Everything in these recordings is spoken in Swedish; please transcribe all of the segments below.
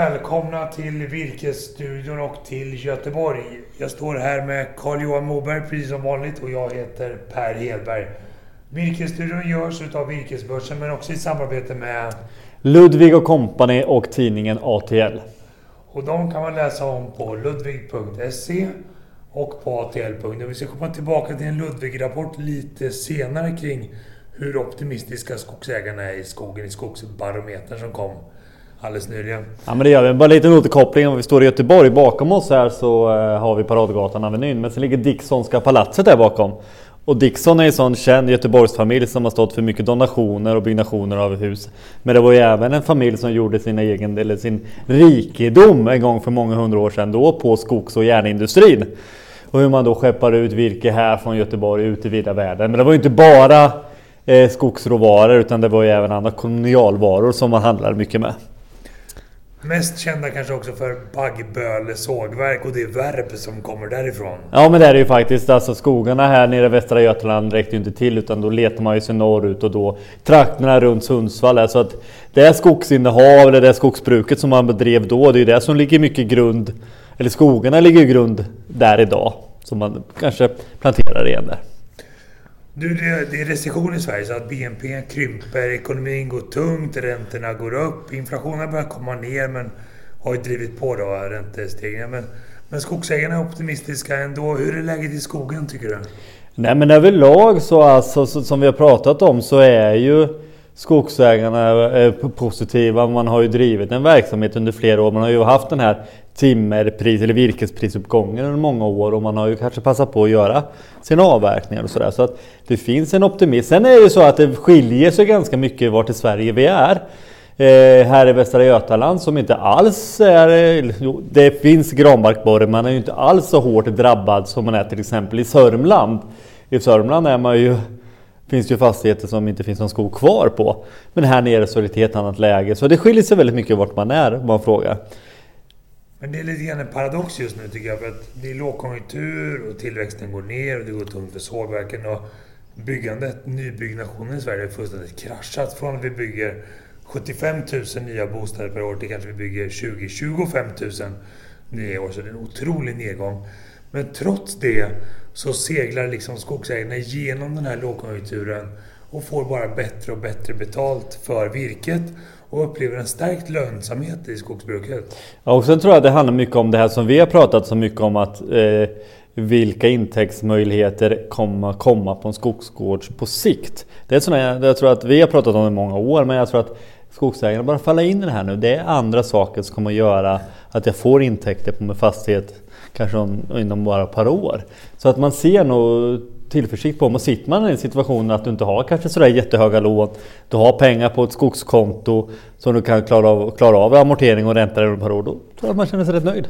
Välkomna till Virkesstudion och till Göteborg. Jag står här med Carl-Johan Moberg precis som vanligt och jag heter Per Hedberg. Virkesstudion görs utav Virkesbörsen men också i samarbete med Ludvig och Company och tidningen ATL. Och de kan man läsa om på ludvig.se och på atl.se. Vi ska komma tillbaka till en Ludvig-rapport lite senare kring hur optimistiska skogsägarna är i skogen i Skogsbarometern som kom alldeles nyligen. Ja men det gör vi. Bara en liten återkoppling. Om vi står i Göteborg. Bakom oss här så eh, har vi Paradgatan Avenyn. Men sen ligger Dicksonska palatset där bakom. Och Dixon är en sån känd Göteborgsfamilj som har stått för mycket donationer och byggnationer av hus. Men det var ju även en familj som gjorde sin egen, eller sin rikedom en gång för många hundra år sedan då på skogs och järnindustrin. Och hur man då skeppar ut virke här från Göteborg ut i vida världen. Men det var ju inte bara eh, skogsråvaror utan det var ju även andra kolonialvaror som man handlade mycket med. Mest kända kanske också för Baggböle sågverk och det värp som kommer därifrån. Ja men det är det ju faktiskt. Alltså skogarna här nere i Västra Götaland räckte ju inte till utan då letar man ju sig norrut och då trakterna runt Sundsvall. Alltså att det är skogsinnehav eller det är skogsbruket som man bedrev då. Det är ju det som ligger mycket grund. Eller skogarna ligger ju grund där idag. Som man kanske planterar igen där. Du, det är recession i Sverige så att BNP krymper, ekonomin går tungt, räntorna går upp, inflationen börjar komma ner men har ju drivit på då räntestegringen. Men, men skogsägarna är optimistiska ändå. Hur är läget i skogen tycker du? Nej men överlag så alltså som vi har pratat om så är ju skogsägarna eh, positiva. Man har ju drivit en verksamhet under flera år. Man har ju haft den här timmerpris eller virkesprisuppgången under många år och man har ju kanske passat på att göra sina avverkningar och sådär. Så att det finns en optimism. Sen är det ju så att det skiljer sig ganska mycket vart i Sverige vi är. Eh, här i Västra Götaland som inte alls är... Jo, det finns granbarkborre men man är ju inte alls så hårt drabbad som man är till exempel i Sörmland. I Sörmland är man ju finns det ju fastigheter som inte finns någon skog kvar på. Men här nere så är det ett helt annat läge. Så det skiljer sig väldigt mycket vart man är om man frågar. Men det är lite grann en paradox just nu tycker jag. För att det är lågkonjunktur och tillväxten går ner och det går tungt för sågverken. Och byggandet, nybyggnationen i Sverige har fullständigt kraschat. Från att vi bygger 75 000 nya bostäder per år till kanske vi bygger 20-25 000 nya år. Så det är en otrolig nedgång. Men trots det så seglar liksom skogsägarna igenom den här lågkonjunkturen och får bara bättre och bättre betalt för virket och upplever en stärkt lönsamhet i skogsbruket. Ja, och sen tror jag det handlar mycket om det här som vi har pratat så mycket om att eh, vilka intäktsmöjligheter kommer komma på en skogsgård på sikt. Det är sådana, jag tror att vi har pratat om det i många år men jag tror att skogsägarna bara faller in i det här nu. Det är andra saker som kommer att göra att jag får intäkter på min fastighet kanske inom bara ett par år. Så att man ser nog tillförsikt på. Men sitter man i en situation att du inte har kanske sådär jättehöga lån. Du har pengar på ett skogskonto som du kan klara av, klara av amortering och ränta under ett par år. Då tror jag att man känner sig rätt nöjd.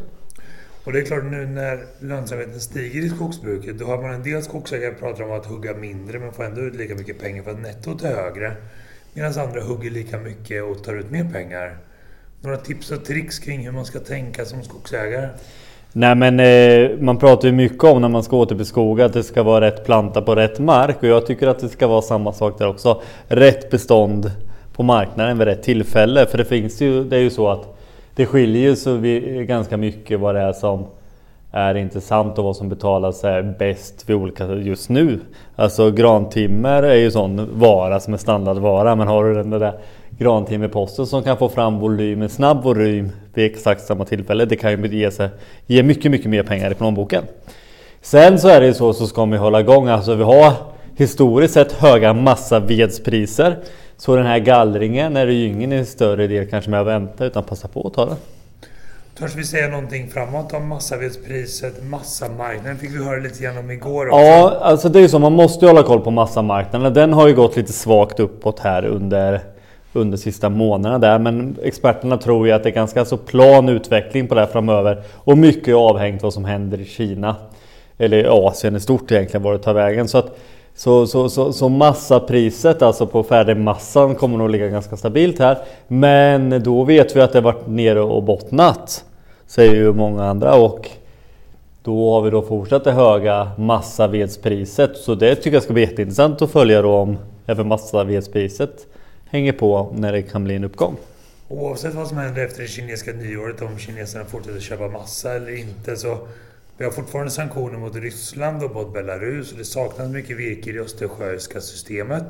Och det är klart nu när lönsamheten stiger i skogsbruket då har man en del skogsägare pratar om att hugga mindre men får ändå ut lika mycket pengar för att nettot är högre. Medan andra hugger lika mycket och tar ut mer pengar. Några tips och tricks kring hur man ska tänka som skogsägare? Nej men eh, man pratar ju mycket om när man ska återbeskoga att det ska vara rätt planta på rätt mark och jag tycker att det ska vara samma sak där också. Rätt bestånd på marknaden vid rätt tillfälle för det finns ju, det är ju så att det skiljer ju så vi, ganska mycket vad det är som är intressant och vad som betalas är bäst vid olika just nu. Alltså grantimmer är ju sån vara som är standardvara men har du den där grantimmerposten som kan få fram volym, en snabb volym vid exakt samma tillfälle. Det kan ju ge, sig, ge mycket, mycket mer pengar i plånboken. Sen så är det ju så så ska man hålla igång. Alltså vi har historiskt sett höga massavedspriser. Så den här gallringen är det ju ingen större del kanske med att vänta utan passa på att ta den. Törs vi säga någonting framåt om massavedspriset, massamarknaden fick vi höra lite grann om igår också. Ja, alltså det är ju så. Man måste ju hålla koll på massamarknaden. Den har ju gått lite svagt uppåt här under under sista månaderna där. Men experterna tror ju att det är ganska så plan utveckling på det här framöver. Och mycket är avhängt vad som händer i Kina. Eller i Asien i stort egentligen, var det tar vägen. Så, att, så, så, så, så massapriset alltså på färdigmassan kommer nog ligga ganska stabilt här. Men då vet vi att det varit nere och bottnat. Säger ju många andra. Och då har vi då fortsatt det höga massavedspriset. Så det tycker jag ska bli jätteintressant att följa då om även massavedspriset hänger på när det kan bli en uppgång. Oavsett vad som händer efter det kinesiska nyåret, om kineserna fortsätter köpa massa eller inte, så vi har fortfarande sanktioner mot Ryssland och mot Belarus och det saknas mycket virke i det östersjöiska systemet.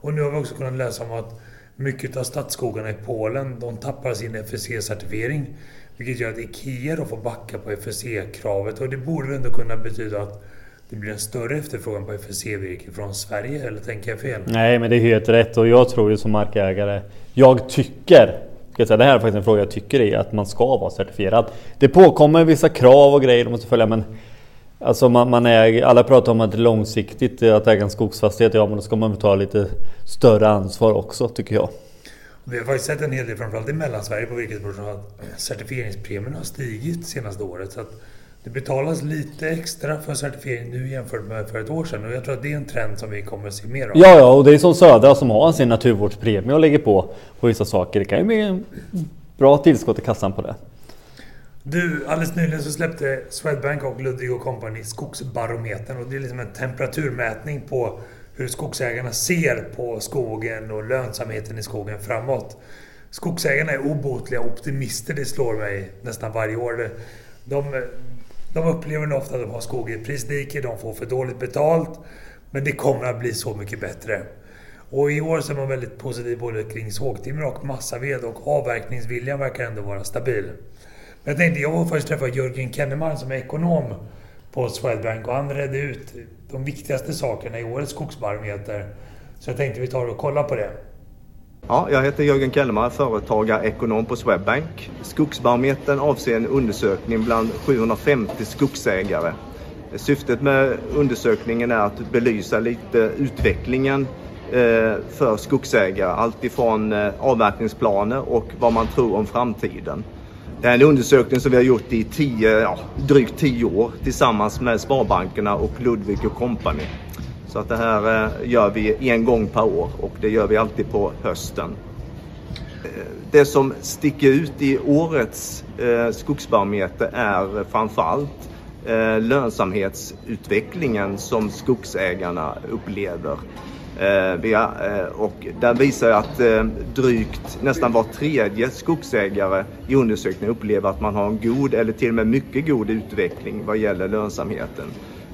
Och nu har vi också kunnat läsa om att mycket av stadsskogarna i Polen, de tappar sin FSC-certifiering. Vilket gör att IKEA då får backa på FSC-kravet och det borde ändå kunna betyda att det blir en större efterfrågan på FSC-virke från Sverige, eller tänker jag fel? Nej, men det är helt rätt och jag tror ju som markägare, jag tycker det här är faktiskt en fråga jag tycker är att man ska vara certifierad. Det påkommer vissa krav och grejer de måste följa men Alltså man, man äger, alla pratar om att det är långsiktigt att äga en skogsfastighet. Ja men då ska man ta lite större ansvar också tycker jag. Vi har faktiskt sett en hel del, framförallt i Mellansverige på virkesbörsen, att certifieringspremien har stigit senaste året. Så att det betalas lite extra för certifiering nu jämfört med för ett år sedan och jag tror att det är en trend som vi kommer att se mer av. Ja, ja och det är som Södra som har sin naturvårdspremie och lägger på på vissa saker. Det kan ju bli en bra tillskott i kassan på det. Du, alldeles nyligen så släppte Swedbank och Ludvig Company Skogsbarometern och det är liksom en temperaturmätning på hur skogsägarna ser på skogen och lönsamheten i skogen framåt. Skogsägarna är obotliga optimister, det slår mig nästan varje år. De, de upplever nog ofta att de har skog i ett prisdike, de får för dåligt betalt. Men det kommer att bli så mycket bättre. Och i år så är man väldigt positiv både kring sågtimmer och massaved och avverkningsviljan verkar ändå vara stabil. Men jag tänkte, jag var först träffa Jörgen Kenneman som är ekonom på Swedbank och han redde ut de viktigaste sakerna i årets skogsbarometer. Så jag tänkte vi tar och kollar på det. Ja, jag heter Jörgen Kellemar, företagare ekonom på Swedbank. Skogsbarometern avser en undersökning bland 750 skogsägare. Syftet med undersökningen är att belysa lite utvecklingen eh, för skogsägare. Allt ifrån eh, avverkningsplaner och vad man tror om framtiden. Det är en undersökning som vi har gjort i tio, ja, drygt tio år tillsammans med Sparbankerna och Ludvig Company. Så att det här eh, gör vi en gång per år och det gör vi alltid på hösten. Eh, det som sticker ut i årets eh, skogsbarometer är framförallt lönsamhetsutvecklingen som skogsägarna upplever. Och den visar att drygt nästan var tredje skogsägare i undersökningen upplever att man har en god eller till och med mycket god utveckling vad gäller lönsamheten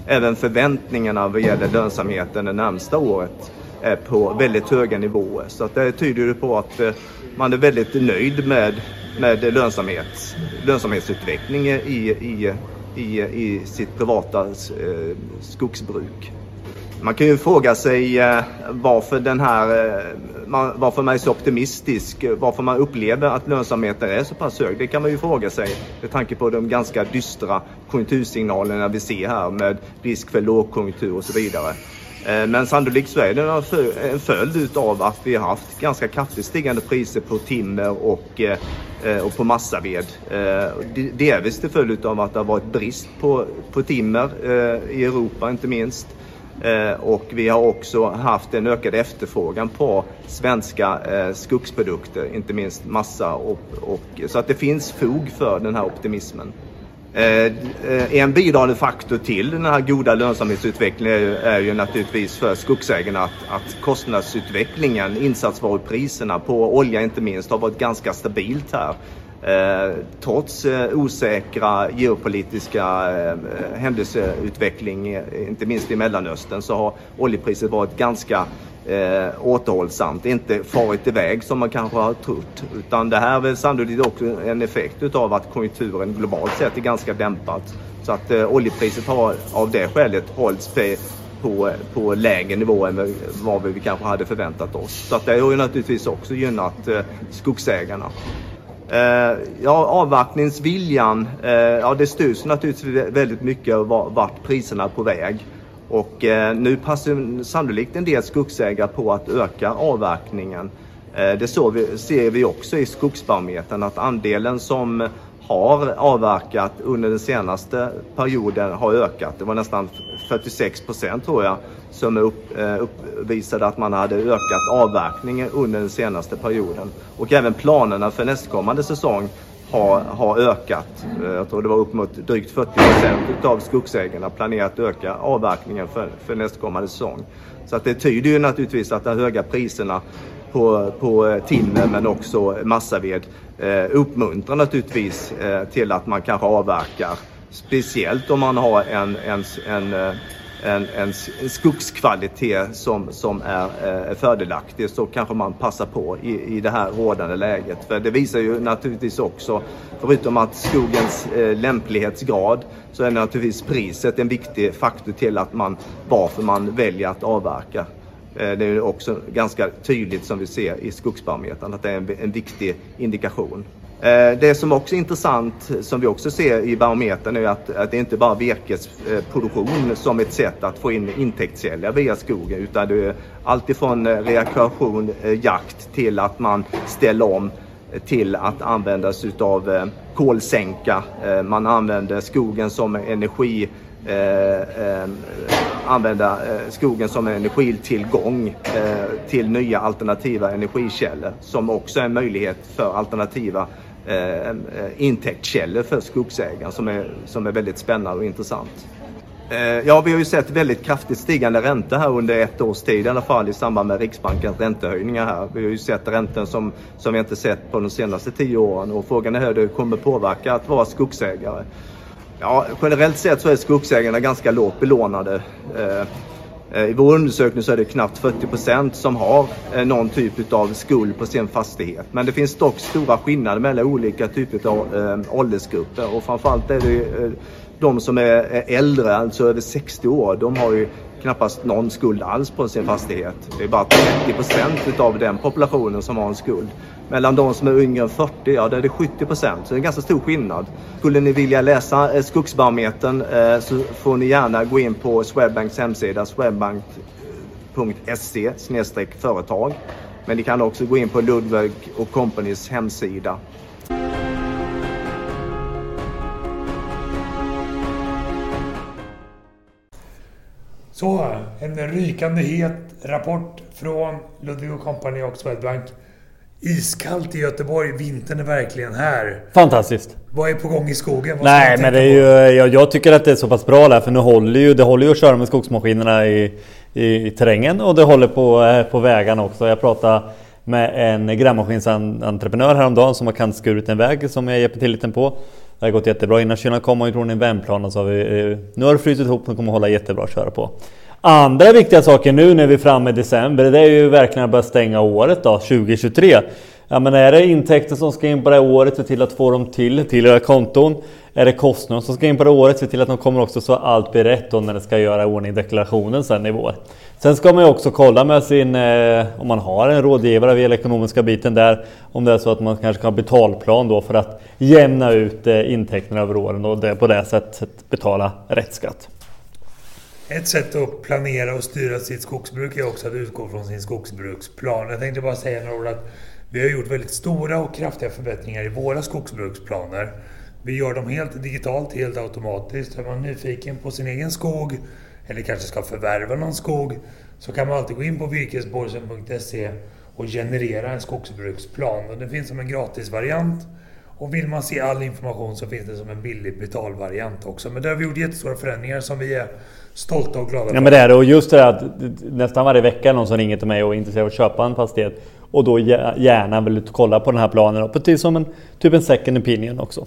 även förväntningarna vad gäller lönsamheten det närmsta året är på väldigt höga nivåer. Så att det tyder på att eh, man är väldigt nöjd med, med lönsamhet, lönsamhetsutveckling i, i, i, i sitt privata eh, skogsbruk. Man kan ju fråga sig eh, varför den här, eh, varför man är så optimistisk, eh, varför man upplever att lönsamheten är så pass hög. Det kan man ju fråga sig med tanke på de ganska dystra konjunktursignalerna vi ser här med risk för lågkonjunktur och så vidare. Men sannolikt så är det en följd av att vi har haft ganska kraftigt stigande priser på timmer och, och på massaved. Delvis till följd av att det har varit brist på, på timmer i Europa inte minst. Eh, och vi har också haft en ökad efterfrågan på svenska eh, skogsprodukter, inte minst massa. Och, och, så att det finns fog för den här optimismen. Eh, en bidragande faktor till den här goda lönsamhetsutvecklingen är ju, är ju naturligtvis för skogsägarna att, att kostnadsutvecklingen, insatsvarupriserna på olja inte minst, har varit ganska stabilt här. Eh, trots eh, osäkra geopolitiska eh, händelseutveckling, inte minst i Mellanöstern, så har oljepriset varit ganska eh, återhållsamt, inte farit iväg som man kanske har trott. Utan det här är väl sannolikt också en effekt utav att konjunkturen globalt sett är ganska dämpad. Så att eh, oljepriset har av det skälet hållits på, på lägre nivå än vad vi kanske hade förväntat oss. Så att det har ju naturligtvis också gynnat eh, skogsägarna. Eh, ja, avvaktningsviljan, eh, ja det styrs naturligtvis väldigt mycket av vart priserna är på väg. Och eh, nu passar sannolikt en del skogsägare på att öka avverkningen. Eh, det så vi, ser vi också i skogsbarometern att andelen som har avverkat under den senaste perioden har ökat. Det var nästan 46 procent tror jag som upp, eh, uppvisade att man hade ökat avverkningen under den senaste perioden. Och även planerna för nästkommande säsong har, har ökat. Eh, jag tror det var upp mot drygt 40 procent av skogsägarna planerat att öka avverkningen för, för nästkommande säsong. Så att det tyder ju naturligtvis att de höga priserna på, på eh, timmer men också massaved eh, uppmuntrar naturligtvis eh, till att man kanske avverkar. Speciellt om man har en, en, en en, en, en skogskvalitet som, som är eh, fördelaktig så kanske man passar på i, i det här rådande läget. För det visar ju naturligtvis också, förutom att skogens eh, lämplighetsgrad, så är naturligtvis priset en viktig faktor till att man, varför man väljer att avverka. Eh, det är också ganska tydligt som vi ser i skogsbarometern att det är en, en viktig indikation. Eh, det som också är intressant, som vi också ser i barometern, är att, att det inte bara är virkesproduktion som ett sätt att få in intäktskällor via skogen, utan det är alltifrån eh, rekreation, jakt till att man ställer om till att använda sig utav kolsänka. Man använder skogen som energi Eh, eh, använda eh, skogen som energitillgång eh, till nya alternativa energikällor som också är en möjlighet för alternativa eh, eh, intäktskällor för skogsägaren som är, som är väldigt spännande och intressant. Eh, ja, vi har ju sett väldigt kraftigt stigande räntor här under ett års tid i alla fall i samband med Riksbankens räntehöjningar här. Vi har ju sett räntor som, som vi inte sett på de senaste tio åren och frågan är hur det kommer påverka att vara skogsägare. Ja, generellt sett så är skogsägarna ganska lågt belånade. Eh, eh, I vår undersökning så är det knappt 40 procent som har eh, någon typ av skuld på sin fastighet. Men det finns dock stora skillnader mellan olika typer av åldersgrupper och framförallt är det de som är äldre, alltså över 60 år, de har ju knappast någon skuld alls på sin fastighet. Det är bara 30 procent av den populationen som har en skuld. Mellan de som är yngre än 40, ja där är det 70 procent. Så det är en ganska stor skillnad. Skulle ni vilja läsa eh, Skogsbarometern eh, så får ni gärna gå in på Swedbanks hemsida swedbank.se företag. Men ni kan också gå in på Ludvig och Companys hemsida Så, en rykande het rapport från Ludvig Company och Swedbank. Iskallt i Göteborg, vintern är verkligen här. Fantastiskt. Vad är på gång i skogen? Vad Nej, men det är ju, jag, jag, tycker att det är så pass bra där, för nu håller ju, det håller ju att köra med skogsmaskinerna i, i, i terrängen och det håller på, eh, på vägarna också. Jag pratade med en grävmaskinsentreprenör häromdagen som har kantskurit en väg som jag hjälper till lite på. Det har gått jättebra. Innan kylan kom har vi en vändplan och så har vi... Eh, nu har det frusit ihop och kommer hålla jättebra att köra på. Andra viktiga saker nu när vi är framme i december, det är ju verkligen att börja stänga året då, 2023. Ja men är det intäkter som ska in på det här året, se till att få dem till, till era konton. Är det kostnader som ska in på det här året, se till att de kommer också så allt blir rätt då när det ska göra ordning deklarationen sen i vår. Sen ska man ju också kolla med sin, eh, om man har en rådgivare via ekonomiska biten där, om det är så att man kanske kan ha betalplan då för att jämna ut eh, intäkterna över åren och det, på det sättet betala rätt skatt. Ett sätt att planera och styra sitt skogsbruk är också att utgå från sin skogsbruksplan. Jag tänkte bara säga några ord att vi har gjort väldigt stora och kraftiga förbättringar i våra skogsbruksplaner. Vi gör dem helt digitalt, helt automatiskt. Är man nyfiken på sin egen skog eller kanske ska förvärva någon skog så kan man alltid gå in på virkesborsen.se och generera en skogsbruksplan. Och det finns som en gratisvariant. Och vill man se all information så finns det som en billig betalvariant också. Men där har vi gjort jättestora förändringar som vi är stolta och glada för. Ja men det är det. Och just det där att nästan varje vecka är någon som ringer till mig och är intresserad av att köpa en fastighet. Och då gärna vill kolla på den här planen. Precis som en, typ en second opinion också.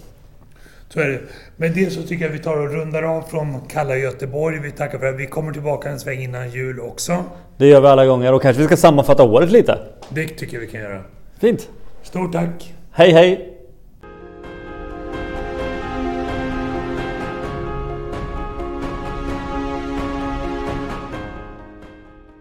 Så är det. Med det så tycker jag vi tar och rundar av från kalla Göteborg. Vi tackar för att vi kommer tillbaka en sväng innan jul också. Det gör vi alla gånger och kanske vi ska sammanfatta året lite. Det tycker jag vi kan göra. Fint. Stort tack. Hej hej.